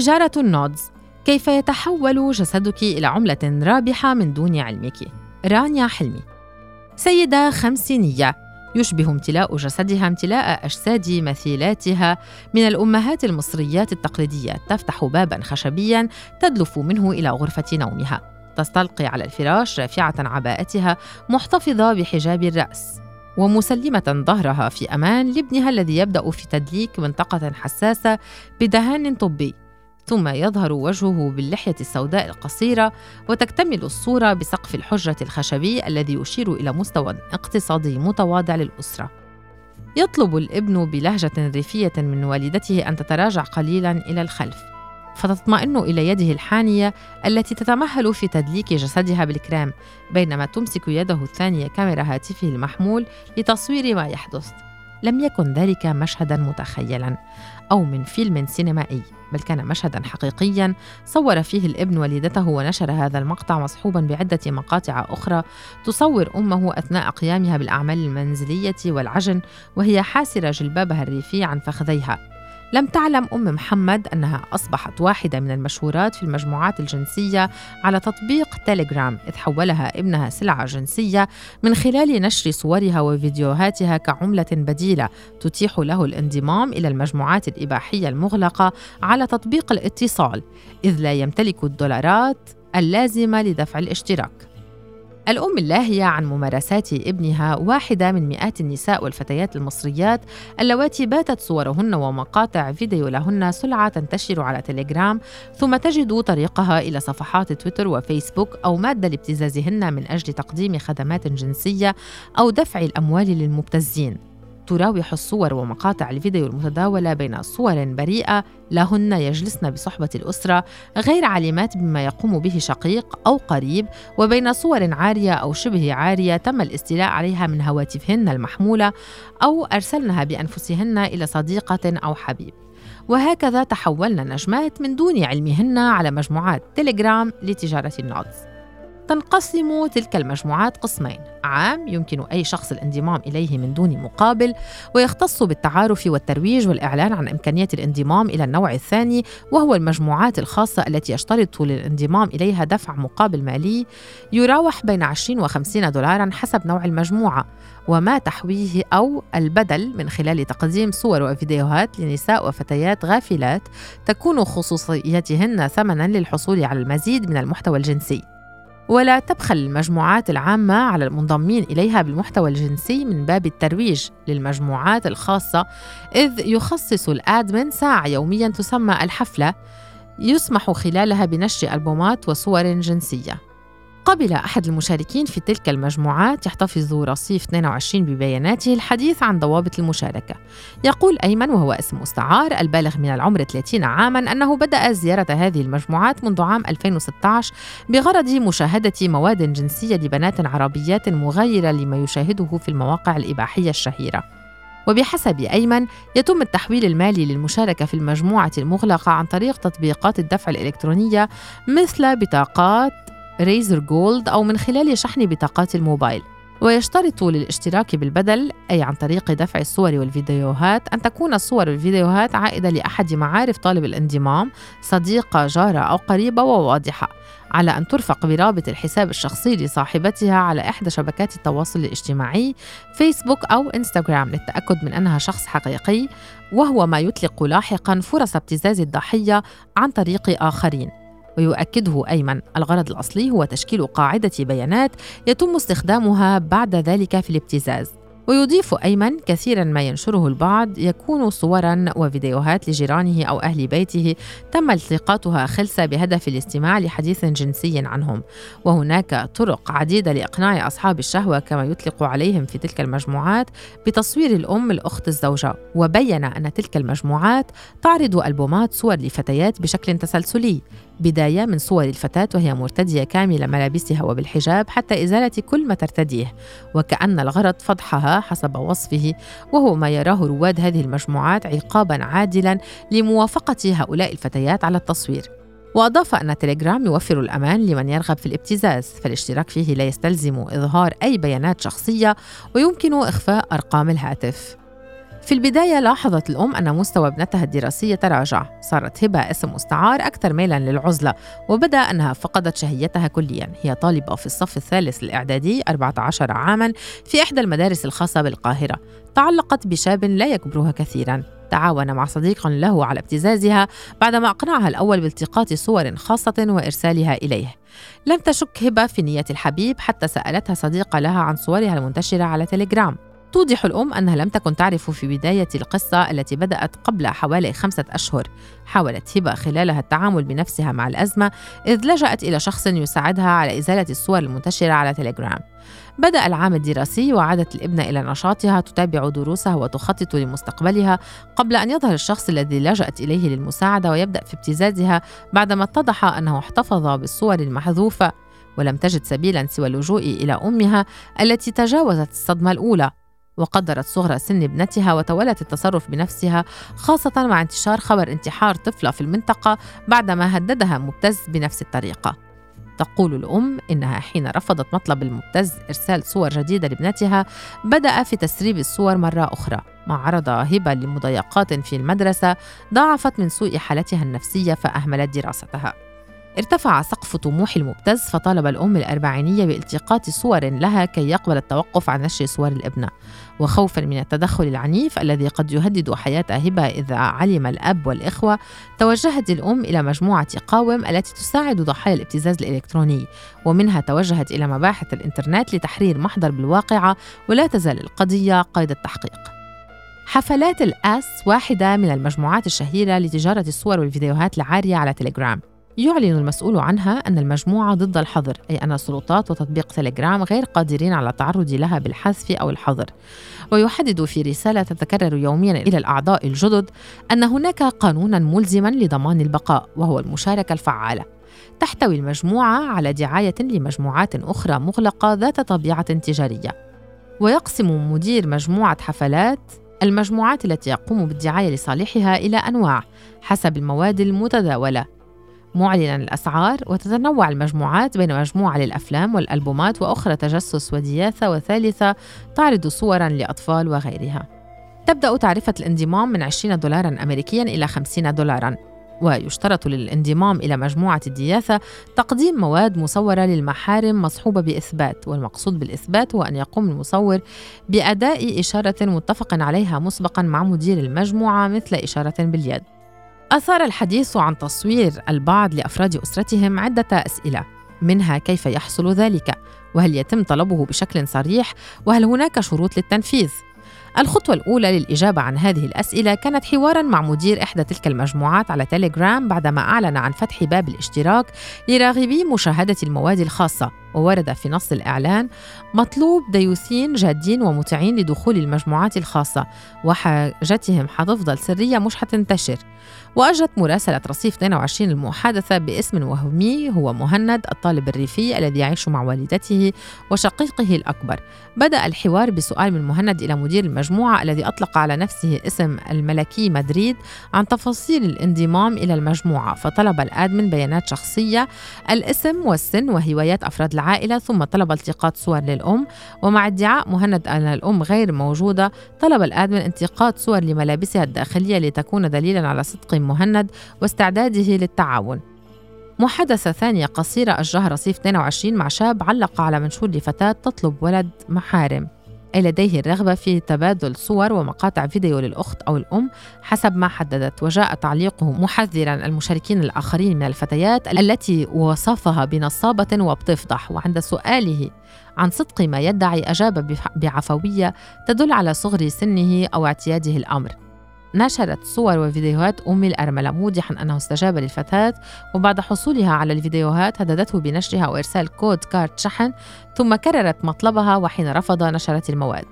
تجارة النودز. كيف يتحول جسدك إلى عملة رابحة من دون علمك؟ رانيا حلمي. سيدة خمسينية. يشبه امتلاء جسدها امتلاء أجساد مثيلاتها من الأمهات المصريات التقليديات تفتح بابا خشبيا تدلف منه إلى غرفة نومها. تستلقي على الفراش رافعة عباءتها محتفظة بحجاب الرأس. ومسلمة ظهرها في أمان لابنها الذي يبدأ في تدليك منطقة حساسة بدهان طبي. ثم يظهر وجهه باللحية السوداء القصيرة وتكتمل الصورة بسقف الحجرة الخشبي الذي يشير إلى مستوى اقتصادي متواضع للأسرة. يطلب الابن بلهجة ريفية من والدته أن تتراجع قليلا إلى الخلف، فتطمئن إلى يده الحانية التي تتمهل في تدليك جسدها بالكريم، بينما تمسك يده الثانية كاميرا هاتفه المحمول لتصوير ما يحدث. لم يكن ذلك مشهدا متخيلا أو من فيلم سينمائي بل كان مشهدا حقيقيا صور فيه الابن والدته ونشر هذا المقطع مصحوبا بعدة مقاطع أخرى تصور أمه أثناء قيامها بالأعمال المنزلية والعجن وهي حاسرة جلبابها الريفي عن فخذيها. لم تعلم أم محمد أنها أصبحت واحدة من المشهورات في المجموعات الجنسية على تطبيق تيليجرام إذ حولها ابنها سلعة جنسية من خلال نشر صورها وفيديوهاتها كعملة بديلة تتيح له الانضمام إلى المجموعات الإباحية المغلقة على تطبيق الاتصال إذ لا يمتلك الدولارات اللازمة لدفع الاشتراك. الأم اللاهية عن ممارسات ابنها واحدة من مئات النساء والفتيات المصريات اللواتي باتت صورهن ومقاطع فيديو لهن سلعة تنتشر على تليجرام ثم تجد طريقها إلى صفحات تويتر وفيسبوك أو مادة لابتزازهن من أجل تقديم خدمات جنسية أو دفع الأموال للمبتزين. تراوح الصور ومقاطع الفيديو المتداولة بين صور بريئة لهن يجلسن بصحبة الأسرة غير عالمات بما يقوم به شقيق أو قريب وبين صور عارية أو شبه عارية تم الاستيلاء عليها من هواتفهن المحمولة أو أرسلنها بأنفسهن إلى صديقة أو حبيب. وهكذا تحولن نجمات من دون علمهن على مجموعات تليجرام لتجارة النودز. تنقسم تلك المجموعات قسمين. عام يمكن أي شخص الانضمام إليه من دون مقابل ويختص بالتعارف والترويج والإعلان عن إمكانية الانضمام إلى النوع الثاني وهو المجموعات الخاصة التي يشترط للانضمام إليها دفع مقابل مالي يراوح بين 20 و 50 دولارا حسب نوع المجموعة وما تحويه أو البدل من خلال تقديم صور وفيديوهات لنساء وفتيات غافلات تكون خصوصيتهن ثمنا للحصول على المزيد من المحتوى الجنسي. ولا تبخل المجموعات العامة على المنضمين إليها بالمحتوى الجنسي من باب الترويج للمجموعات الخاصة إذ يخصص الآدمن ساعة يوميا تسمى الحفلة يسمح خلالها بنشر ألبومات وصور جنسية. قبل أحد المشاركين في تلك المجموعات يحتفظ رصيف 22 ببياناته الحديث عن ضوابط المشاركة. يقول أيمن وهو اسم مستعار البالغ من العمر 30 عاما أنه بدأ زيارة هذه المجموعات منذ عام 2016 بغرض مشاهدة مواد جنسية لبنات عربيات مغايرة لما يشاهده في المواقع الإباحية الشهيرة. وبحسب أيمن يتم التحويل المالي للمشاركة في المجموعة المغلقة عن طريق تطبيقات الدفع الإلكترونية مثل بطاقات ريزر جولد أو من خلال شحن بطاقات الموبايل. ويشترط للاشتراك بالبدل أي عن طريق دفع الصور والفيديوهات أن تكون الصور والفيديوهات عائدة لأحد معارف طالب الانضمام صديقة جارة أو قريبة وواضحة على أن ترفق برابط الحساب الشخصي لصاحبتها على إحدى شبكات التواصل الاجتماعي فيسبوك أو إنستغرام للتأكد من أنها شخص حقيقي وهو ما يطلق لاحقا فرص ابتزاز الضحية عن طريق آخرين. ويؤكده أيمن. الغرض الأصلي هو تشكيل قاعدة بيانات يتم استخدامها بعد ذلك في الابتزاز. ويضيف أيمن كثيرا ما ينشره البعض يكون صورا وفيديوهات لجيرانه أو أهل بيته تم التقاطها خلسة بهدف الاستماع لحديث جنسي عنهم. وهناك طرق عديدة لإقناع أصحاب الشهوة كما يطلق عليهم في تلك المجموعات بتصوير الأم الأخت الزوجة. وبين أن تلك المجموعات تعرض ألبومات صور لفتيات بشكل تسلسلي. بداية من صور الفتاة وهي مرتدية كامل ملابسها وبالحجاب حتى إزالة كل ما ترتديه وكأن الغرض فضحها حسب وصفه وهو ما يراه رواد هذه المجموعات عقابا عادلا لموافقة هؤلاء الفتيات على التصوير. وأضاف أن تليجرام يوفر الأمان لمن يرغب في الابتزاز فالاشتراك فيه لا يستلزم إظهار أي بيانات شخصية ويمكن إخفاء أرقام الهاتف. في البداية لاحظت الأم أن مستوى ابنتها الدراسي تراجع. صارت هبة اسم مستعار أكثر ميلا للعزلة وبدأ أنها فقدت شهيتها كليا. هي طالبة في الصف الثالث الإعدادي 14 عاما في إحدى المدارس الخاصة بالقاهرة. تعلقت بشاب لا يكبرها كثيرا. تعاون مع صديق له على ابتزازها بعدما أقنعها الأول بالتقاط صور خاصة وإرسالها إليه. لم تشك هبة في نية الحبيب حتى سألتها صديقة لها عن صورها المنتشرة على تليجرام. توضح الأم أنها لم تكن تعرف في بداية القصة التي بدأت قبل حوالي خمسة أشهر. حاولت هبة خلالها التعامل بنفسها مع الأزمة إذ لجأت إلى شخص يساعدها على إزالة الصور المنتشرة على تليجرام. بدأ العام الدراسي وعادت الابنة إلى نشاطها تتابع دروسها وتخطط لمستقبلها قبل أن يظهر الشخص الذي لجأت إليه للمساعدة ويبدأ في ابتزازها بعدما اتضح أنه احتفظ بالصور المحذوفة. ولم تجد سبيلا سوى اللجوء إلى أمها التي تجاوزت الصدمة الأولى. وقدرت صغر سن ابنتها وتولت التصرف بنفسها خاصة مع انتشار خبر انتحار طفلة في المنطقة بعدما هددها مبتز بنفس الطريقة. تقول الأم إنها حين رفضت مطلب المبتز إرسال صور جديدة لابنتها بدأ في تسريب الصور مرة أخرى. ما عرض هبة لمضايقات في المدرسة ضاعفت من سوء حالتها النفسية فأهملت دراستها. ارتفع سقف طموح المبتز فطالب الأم الأربعينية بإلتقاط صور لها كي يقبل التوقف عن نشر صور الإبنة. وخوفا من التدخل العنيف الذي قد يهدد حياة هبة إذا علم الأب والإخوة توجهت الأم إلى مجموعة قاوم التي تساعد ضحايا الابتزاز الإلكتروني. ومنها توجهت إلى مباحث الإنترنت لتحرير محضر بالواقعة ولا تزال القضية قيد التحقيق. حفلات الآس واحدة من المجموعات الشهيرة لتجارة الصور والفيديوهات العارية على تليجرام. يعلن المسؤول عنها أن المجموعة ضد الحظر أي أن السلطات وتطبيق تليجرام غير قادرين على التعرض لها بالحذف أو الحظر. ويحدد في رسالة تتكرر يوميا إلى الأعضاء الجدد أن هناك قانونا ملزما لضمان البقاء وهو المشاركة الفعالة. تحتوي المجموعة على دعاية لمجموعات أخرى مغلقة ذات طبيعة تجارية. ويقسم مدير مجموعة حفلات المجموعات التي يقوم بالدعاية لصالحها إلى أنواع حسب المواد المتداولة. معلنا الأسعار وتتنوع المجموعات بين مجموعة للأفلام والألبومات وأخرى تجسس ودياثة وثالثة تعرض صورا لأطفال وغيرها. تبدأ تعرفة الانضمام من 20 دولارا أمريكيا إلى 50 دولارا ويشترط للانضمام إلى مجموعة الدياثة تقديم مواد مصورة للمحارم مصحوبة بإثبات والمقصود بالإثبات هو أن يقوم المصور بأداء إشارة متفق عليها مسبقا مع مدير المجموعة مثل إشارة باليد. أثار الحديث عن تصوير البعض لأفراد أسرتهم عدة أسئلة منها كيف يحصل ذلك؟ وهل يتم طلبه بشكل صريح؟ وهل هناك شروط للتنفيذ؟ الخطوة الأولى للإجابة عن هذه الأسئلة كانت حوارا مع مدير إحدى تلك المجموعات على تيليجرام بعدما أعلن عن فتح باب الاشتراك لراغبي مشاهدة المواد الخاصة. وورد في نص الإعلان مطلوب ديوثين جادين ومطيعين لدخول المجموعات الخاصة وحاجتهم حتفضل سرية مش حتنتشر. وأجرت مراسلة رصيف 22 المحادثة باسم وهمي هو مهند الطالب الريفي الذي يعيش مع والدته وشقيقه الأكبر. بدأ الحوار بسؤال من مهند إلى مدير المجموعة الذي أطلق على نفسه اسم الملكي مدريد عن تفاصيل الانضمام إلى المجموعة فطلب الآدمن بيانات شخصية الاسم والسن وهوايات أفراد العائلة ثم طلب التقاط صور للأم ومع ادعاء مهند أن الأم غير موجودة طلب الآدمن التقاط صور لملابسها الداخلية لتكون دليلا على صدق مهند واستعداده للتعاون. محادثة ثانية قصيرة أجراها رصيف 22 مع شاب علق على منشور لفتاة تطلب ولد محارم. لديه الرغبة في تبادل صور ومقاطع فيديو للأخت أو الأم حسب ما حددت وجاء تعليقه محذرا المشاركين الآخرين من الفتيات التي وصفها بنصابة وبتفضح وعند سؤاله عن صدق ما يدعي أجاب بعفوية تدل على صغر سنه أو اعتياده الأمر. نشرت صور وفيديوهات أم الأرملة موضحا أنه استجاب للفتاة وبعد حصولها على الفيديوهات هددته بنشرها وإرسال كود كارت شحن ثم كررت مطلبها وحين رفض نشرت المواد.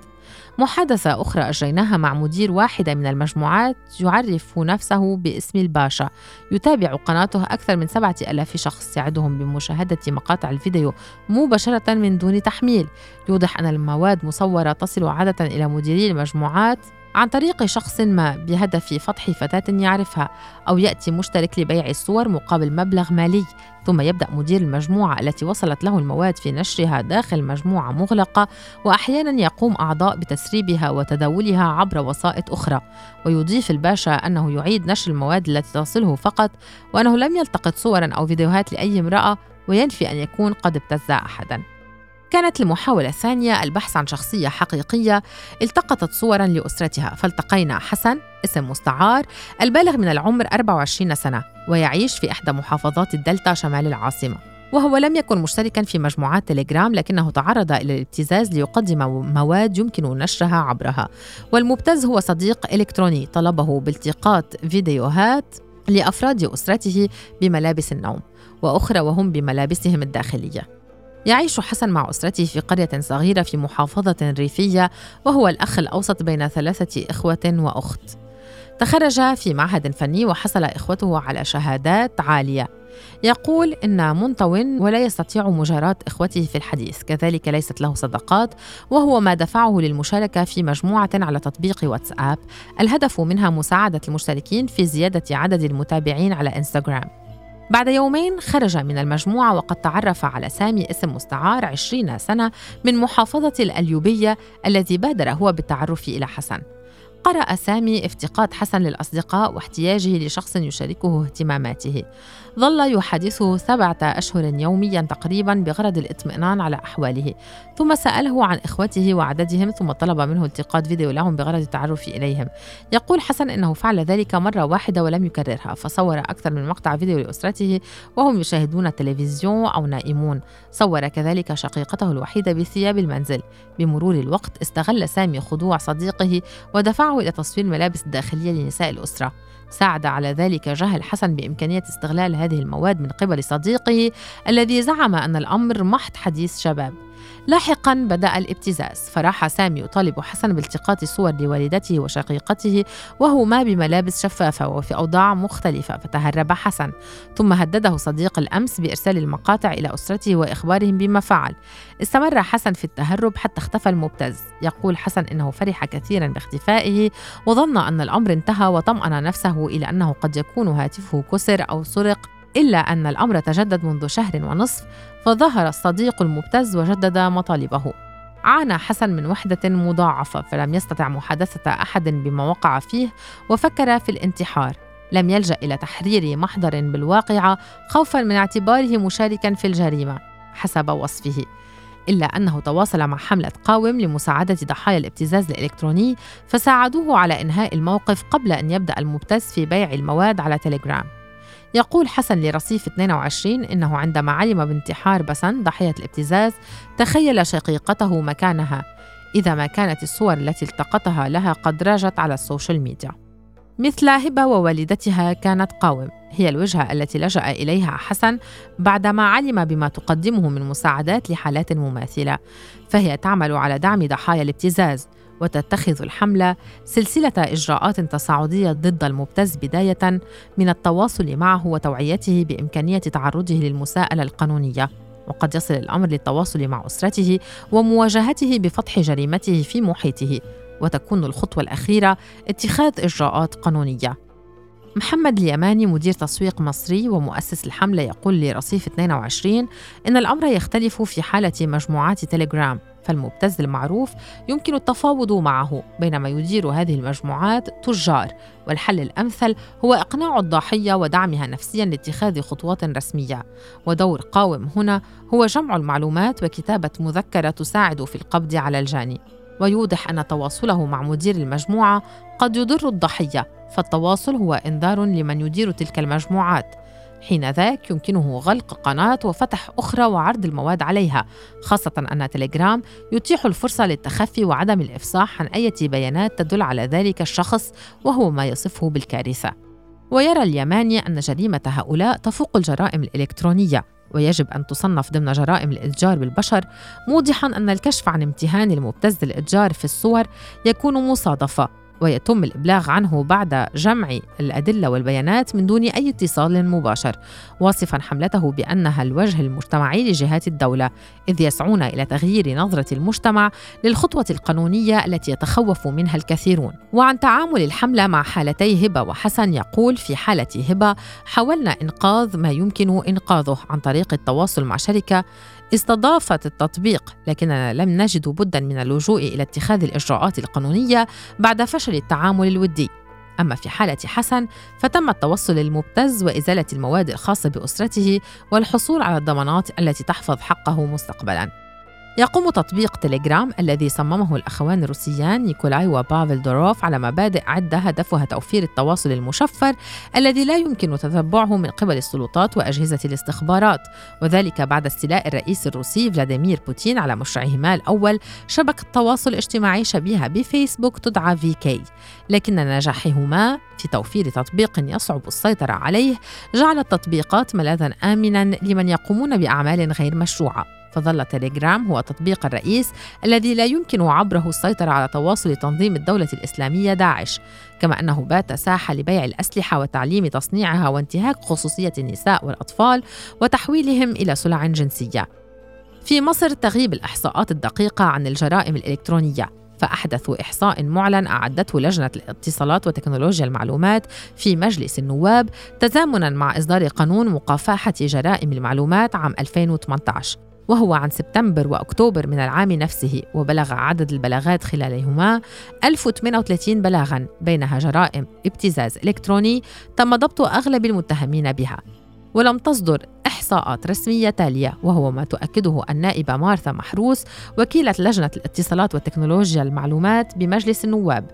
محادثة أخرى أجريناها مع مدير واحدة من المجموعات يعرف نفسه باسم الباشا. يتابع قناته أكثر من سبعة ألاف شخص يعدهم بمشاهدة مقاطع الفيديو مباشرة من دون تحميل. يوضح أن المواد مصورة تصل عادة إلى مديري المجموعات عن طريق شخص ما بهدف فتح فتاة يعرفها أو يأتي مشترك لبيع الصور مقابل مبلغ مالي. ثم يبدأ مدير المجموعة التي وصلت له المواد في نشرها داخل مجموعة مغلقة وأحيانا يقوم أعضاء بتسريبها وتداولها عبر وسائط أخرى. ويضيف الباشا أنه يعيد نشر المواد التي تصله فقط وأنه لم يلتقط صورا أو فيديوهات لأي امرأة وينفي أن يكون قد ابتز أحدا. كانت المحاولة الثانية البحث عن شخصية حقيقية التقطت صورا لأسرتها فالتقينا حسن اسم مستعار البالغ من العمر 24 سنة ويعيش في إحدى محافظات الدلتا شمال العاصمة. وهو لم يكن مشتركا في مجموعات تليجرام لكنه تعرض إلى الابتزاز ليقدم مواد يمكن نشرها عبرها. والمبتز هو صديق إلكتروني طلبه بالتقاط فيديوهات لأفراد أسرته بملابس النوم وأخرى وهم بملابسهم الداخلية. يعيش حسن مع أسرته في قرية صغيرة في محافظة ريفية وهو الأخ الأوسط بين ثلاثة إخوة وأخت. تخرج في معهد فني وحصل إخوته على شهادات عالية. يقول إن منطو ولا يستطيع مجاراة إخوته في الحديث، كذلك ليست له صداقات وهو ما دفعه للمشاركة في مجموعة على تطبيق واتساب، الهدف منها مساعدة المشتركين في زيادة عدد المتابعين على إنستغرام. بعد يومين خرج من المجموعة وقد تعرف على سامي اسم مستعار عشرين سنة من محافظة الأليوبية الذي بادر هو بالتعرف إلى حسن. قرأ سامي افتقاد حسن للأصدقاء واحتياجه لشخص يشاركه اهتماماته. ظل يحادثه سبعة أشهر يوميا تقريبا بغرض الاطمئنان على أحواله. ثم سأله عن إخوته وعددهم ثم طلب منه التقاط فيديو لهم بغرض التعرف إليهم. يقول حسن إنه فعل ذلك مرة واحدة ولم يكررها فصور أكثر من مقطع فيديو لأسرته وهم يشاهدون التلفزيون أو نائمون. صور كذلك شقيقته الوحيدة بثياب المنزل. بمرور الوقت استغل سامي خضوع صديقه ودفعه إلى تصوير الملابس الداخلية لنساء الأسرة. ساعد على ذلك جهل حسن بإمكانية استغلال هذه المواد من قبل صديقه الذي زعم أن الأمر محض حديث شباب. لاحقا بدأ الابتزاز. فراح سامي يطالب حسن بالتقاط صور لوالدته وشقيقته وهما بملابس شفافة وفي أوضاع مختلفة فتهرب حسن. ثم هدده صديق الأمس بإرسال المقاطع إلى أسرته وإخبارهم بما فعل. استمر حسن في التهرب حتى اختفى المبتز. يقول حسن إنه فرح كثيرا باختفائه وظن أن الأمر انتهى وطمأن نفسه إلى أنه قد يكون هاتفه كسر أو سرق. إلا أن الأمر تجدد منذ شهر ونصف فظهر الصديق المبتز وجدد مطالبه. عانى حسن من وحدة مضاعفة فلم يستطع محادثة أحد بما وقع فيه وفكر في الانتحار. لم يلجأ إلى تحرير محضر بالواقعة خوفا من اعتباره مشاركا في الجريمة حسب وصفه. إلا أنه تواصل مع حملة قاوم لمساعدة ضحايا الابتزاز الإلكتروني فساعدوه على إنهاء الموقف قبل أن يبدأ المبتز في بيع المواد على تليجرام. يقول حسن لرصيف 22 إنه عندما علم بانتحار بسن ضحية الابتزاز تخيل شقيقته مكانها. إذا ما كانت الصور التي التقطها لها قد راجت على السوشيال ميديا. مثل هبة ووالدتها كانت قاوم. هي الوجهة التي لجأ إليها حسن بعدما علم بما تقدمه من مساعدات لحالات مماثلة. فهي تعمل على دعم ضحايا الابتزاز. وتتخذ الحملة سلسلة إجراءات تصاعدية ضد المبتز بداية من التواصل معه وتوعيته بإمكانية تعرضه للمساءلة القانونية. وقد يصل الأمر للتواصل مع أسرته ومواجهته بفتح جريمته في محيطه وتكون الخطوة الأخيرة اتخاذ إجراءات قانونية. محمد اليماني مدير تسويق مصري ومؤسس الحملة يقول لرصيف 22 إن الأمر يختلف في حالة مجموعات تليجرام. فالمبتز المعروف يمكن التفاوض معه بينما يدير هذه المجموعات تجار. والحل الأمثل هو إقناع الضحيه ودعمها نفسيا لاتخاذ خطوات رسمية. ودور قاوم هنا هو جمع المعلومات وكتابة مذكرة تساعد في القبض على الجاني. ويوضح أن تواصله مع مدير المجموعة قد يضر الضحيه فالتواصل هو إنذار لمن يدير تلك المجموعات. حين ذاك يمكنه غلق قناة وفتح أخرى وعرض المواد عليها خاصة أن تليجرام يتيح الفرصة للتخفي وعدم الإفصاح عن أي بيانات تدل على ذلك الشخص وهو ما يصفه بالكارثة. ويرى اليماني أن جريمة هؤلاء تفوق الجرائم الإلكترونية ويجب أن تصنف ضمن جرائم الإتجار بالبشر موضحا أن الكشف عن امتهان المبتز الإتجار في الصور يكون مصادفة. ويتم الإبلاغ عنه بعد جمع الأدلة والبيانات من دون أي اتصال مباشر واصفا حملته بأنها الوجه المجتمعي لجهات الدولة إذ يسعون إلى تغيير نظرة المجتمع للخطوة القانونية التي يتخوف منها الكثيرون. وعن تعامل الحملة مع حالتي هبة وحسن يقول في حالة هبة حاولنا إنقاذ ما يمكن إنقاذه عن طريق التواصل مع شركة استضافت التطبيق لكننا لم نجد بدا من اللجوء إلى اتخاذ الإجراءات القانونية بعد فشل التعامل الودي أما في حالة حسن فتم التوصل للمبتز وإزالة المواد الخاصة بأسرته والحصول على الضمانات التي تحفظ حقه مستقبلاً. يقوم تطبيق تليجرام الذي صممه الأخوان الروسيان نيكولاي وبافل دوروف على مبادئ عدة هدفها توفير التواصل المشفر الذي لا يمكن تتبعه من قبل السلطات وأجهزة الاستخبارات. وذلك بعد استيلاء الرئيس الروسي فلاديمير بوتين على مشروعهما الأول شبكة تواصل اجتماعي شبيهة بفيسبوك تدعى في كي. لكن نجاحهما في توفير تطبيق يصعب السيطرة عليه جعل التطبيقات ملاذا آمنا لمن يقومون بأعمال غير مشروعة. فظل تليجرام هو تطبيق الرئيس الذي لا يمكن عبره السيطرة على تواصل تنظيم الدولة الإسلامية داعش. كما أنه بات ساحة لبيع الأسلحة وتعليم تصنيعها وانتهاك خصوصية النساء والأطفال وتحويلهم إلى سلع جنسية. في مصر تغيب الإحصاءات الدقيقة عن الجرائم الإلكترونية فأحدثوا إحصاء معلن أعدته لجنة الاتصالات وتكنولوجيا المعلومات في مجلس النواب تزامنا مع إصدار قانون مكافحة جرائم المعلومات عام 2018 وهو عن سبتمبر وأكتوبر من العام نفسه وبلغ عدد البلاغات خلالهما 1038 بلاغا بينها جرائم ابتزاز إلكتروني تم ضبط أغلب المتهمين بها. ولم تصدر إحصاءات رسمية تالية وهو ما تؤكده النائبة مارثا محروس وكيلة لجنة الاتصالات وتكنولوجيا المعلومات بمجلس النواب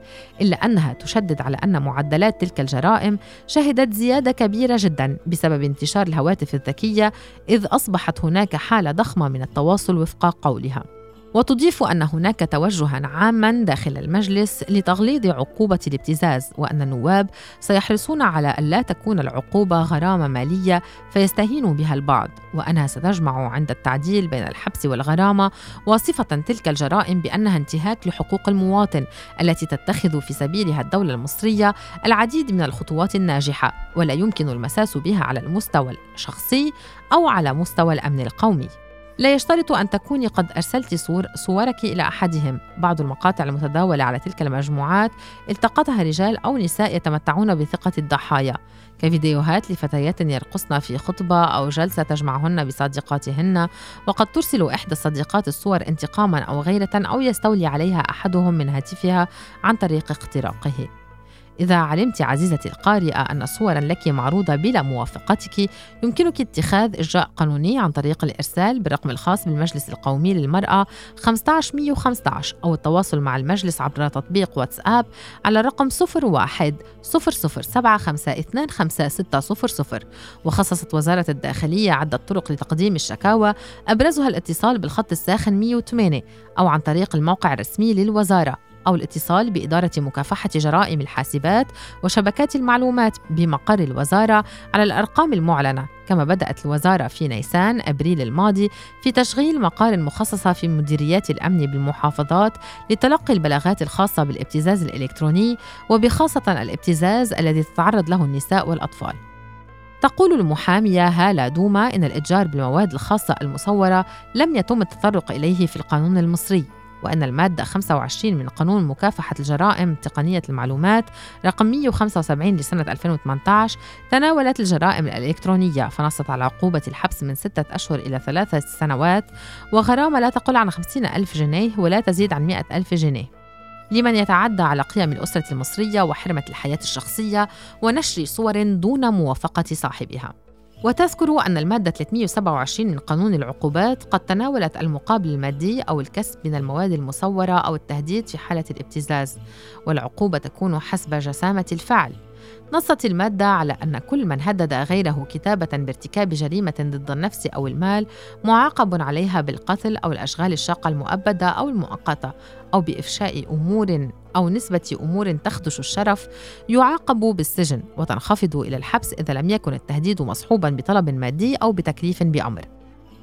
إلا أنها تشدد على أن معدلات تلك الجرائم شهدت زيادة كبيرة جدا بسبب انتشار الهواتف الذكية إذ أصبحت هناك حالة ضخمة من التواصل وفق قولها. وتضيف أن هناك توجها عاما داخل المجلس لتغليظ عقوبة الابتزاز وأن النواب سيحرصون على ألا تكون العقوبة غرامة مالية فيستهين بها البعض. وأنها ستجمع عند التعديل بين الحبس والغرامة واصفة تلك الجرائم بأنها انتهاك لحقوق المواطن التي تتخذ في سبيلها الدولة المصرية العديد من الخطوات الناجحة ولا يمكن المساس بها على المستوى الشخصي أو على مستوى الأمن القومي. لا يشترط أن تكوني قد أرسلت صور صورك إلى أحدهم. بعض المقاطع المتداولة على تلك المجموعات التقطها رجال أو نساء يتمتعون بثقة الضحايا. كفيديوهات لفتيات يرقصن في خطبة أو جلسة تجمعهن بصديقاتهن وقد ترسل إحدى الصديقات الصور انتقاما أو غيرة أو يستولي عليها أحدهم من هاتفها عن طريق اختراقه. إذا علمت عزيزتي القارئة أن صورا لك معروضة بلا موافقتك يمكنك اتخاذ إجراء قانوني عن طريق الإرسال بالرقم الخاص بالمجلس القومي للمرأة 15115 أو التواصل مع المجلس عبر تطبيق واتساب على رقم 01 0075256600 وخصصت وزارة الداخلية عدة طرق لتقديم الشكاوى أبرزها الاتصال بالخط الساخن 108 أو عن طريق الموقع الرسمي للوزارة. أو الاتصال بإدارة مكافحة جرائم الحاسبات وشبكات المعلومات بمقر الوزارة على الأرقام المعلنة كما بدأت الوزارة في نيسان أبريل الماضي في تشغيل مقار مخصصة في مديريات الأمن بالمحافظات لتلقي البلاغات الخاصة بالابتزاز الإلكتروني وبخاصة الابتزاز الذي تتعرض له النساء والأطفال. تقول المحامية هالة دوما إن الإتجار بالمواد الخاصة المصورة لم يتم التطرق إليه في القانون المصري. وأن المادة 25 من قانون مكافحة الجرائم تقنية المعلومات رقم 175 لسنة 2018 تناولت الجرائم الإلكترونية فنصت على عقوبة الحبس من ستة أشهر إلى ثلاثة سنوات وغرامة لا تقل عن 50 ألف جنيه ولا تزيد عن 100 ألف جنيه. لمن يتعدى على قيم الأسرة المصرية وحرمة الحياة الشخصية ونشر صور دون موافقة صاحبها. وتذكر أن المادة 327 من قانون العقوبات قد تناولت المقابل المادي أو الكسب من المواد المصورة أو التهديد في حالة الابتزاز والعقوبة تكون حسب جسامة الفعل نصت المادة على أن كل من هدد غيره كتابة بارتكاب جريمة ضد النفس أو المال معاقب عليها بالقتل أو الأشغال الشاقة المؤبدة أو المؤقتة أو بإفشاء أمور أو نسبة أمور تخدش الشرف يعاقب بالسجن وتنخفض إلى الحبس إذا لم يكن التهديد مصحوبا بطلب مادي أو بتكليف بأمر.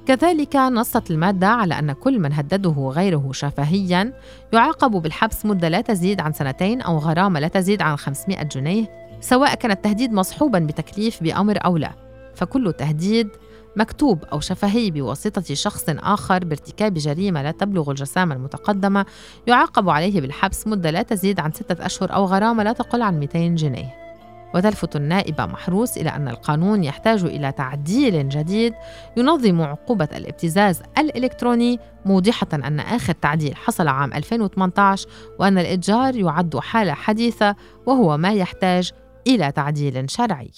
كذلك نصت المادة على أن كل من هدده غيره شفهياً يعاقب بالحبس مدة لا تزيد عن سنتين أو غرامة لا تزيد عن 500 جنيه سواء كان التهديد مصحوباً بتكليف بأمر أو لا فكل تهديد مكتوب أو شفهي بواسطة شخص آخر بارتكاب جريمة لا تبلغ الجسامة المتقدمة يعاقب عليه بالحبس مدة لا تزيد عن ستة أشهر أو غرامة لا تقل عن 200 جنيه. وتلفت النائبة محروس إلى أن القانون يحتاج إلى تعديل جديد ينظم عقوبة الابتزاز الإلكتروني موضحة أن آخر تعديل حصل عام 2018 وأن الإتجار يعد حالة حديثة وهو ما يحتاج إلى تعديل شرعي.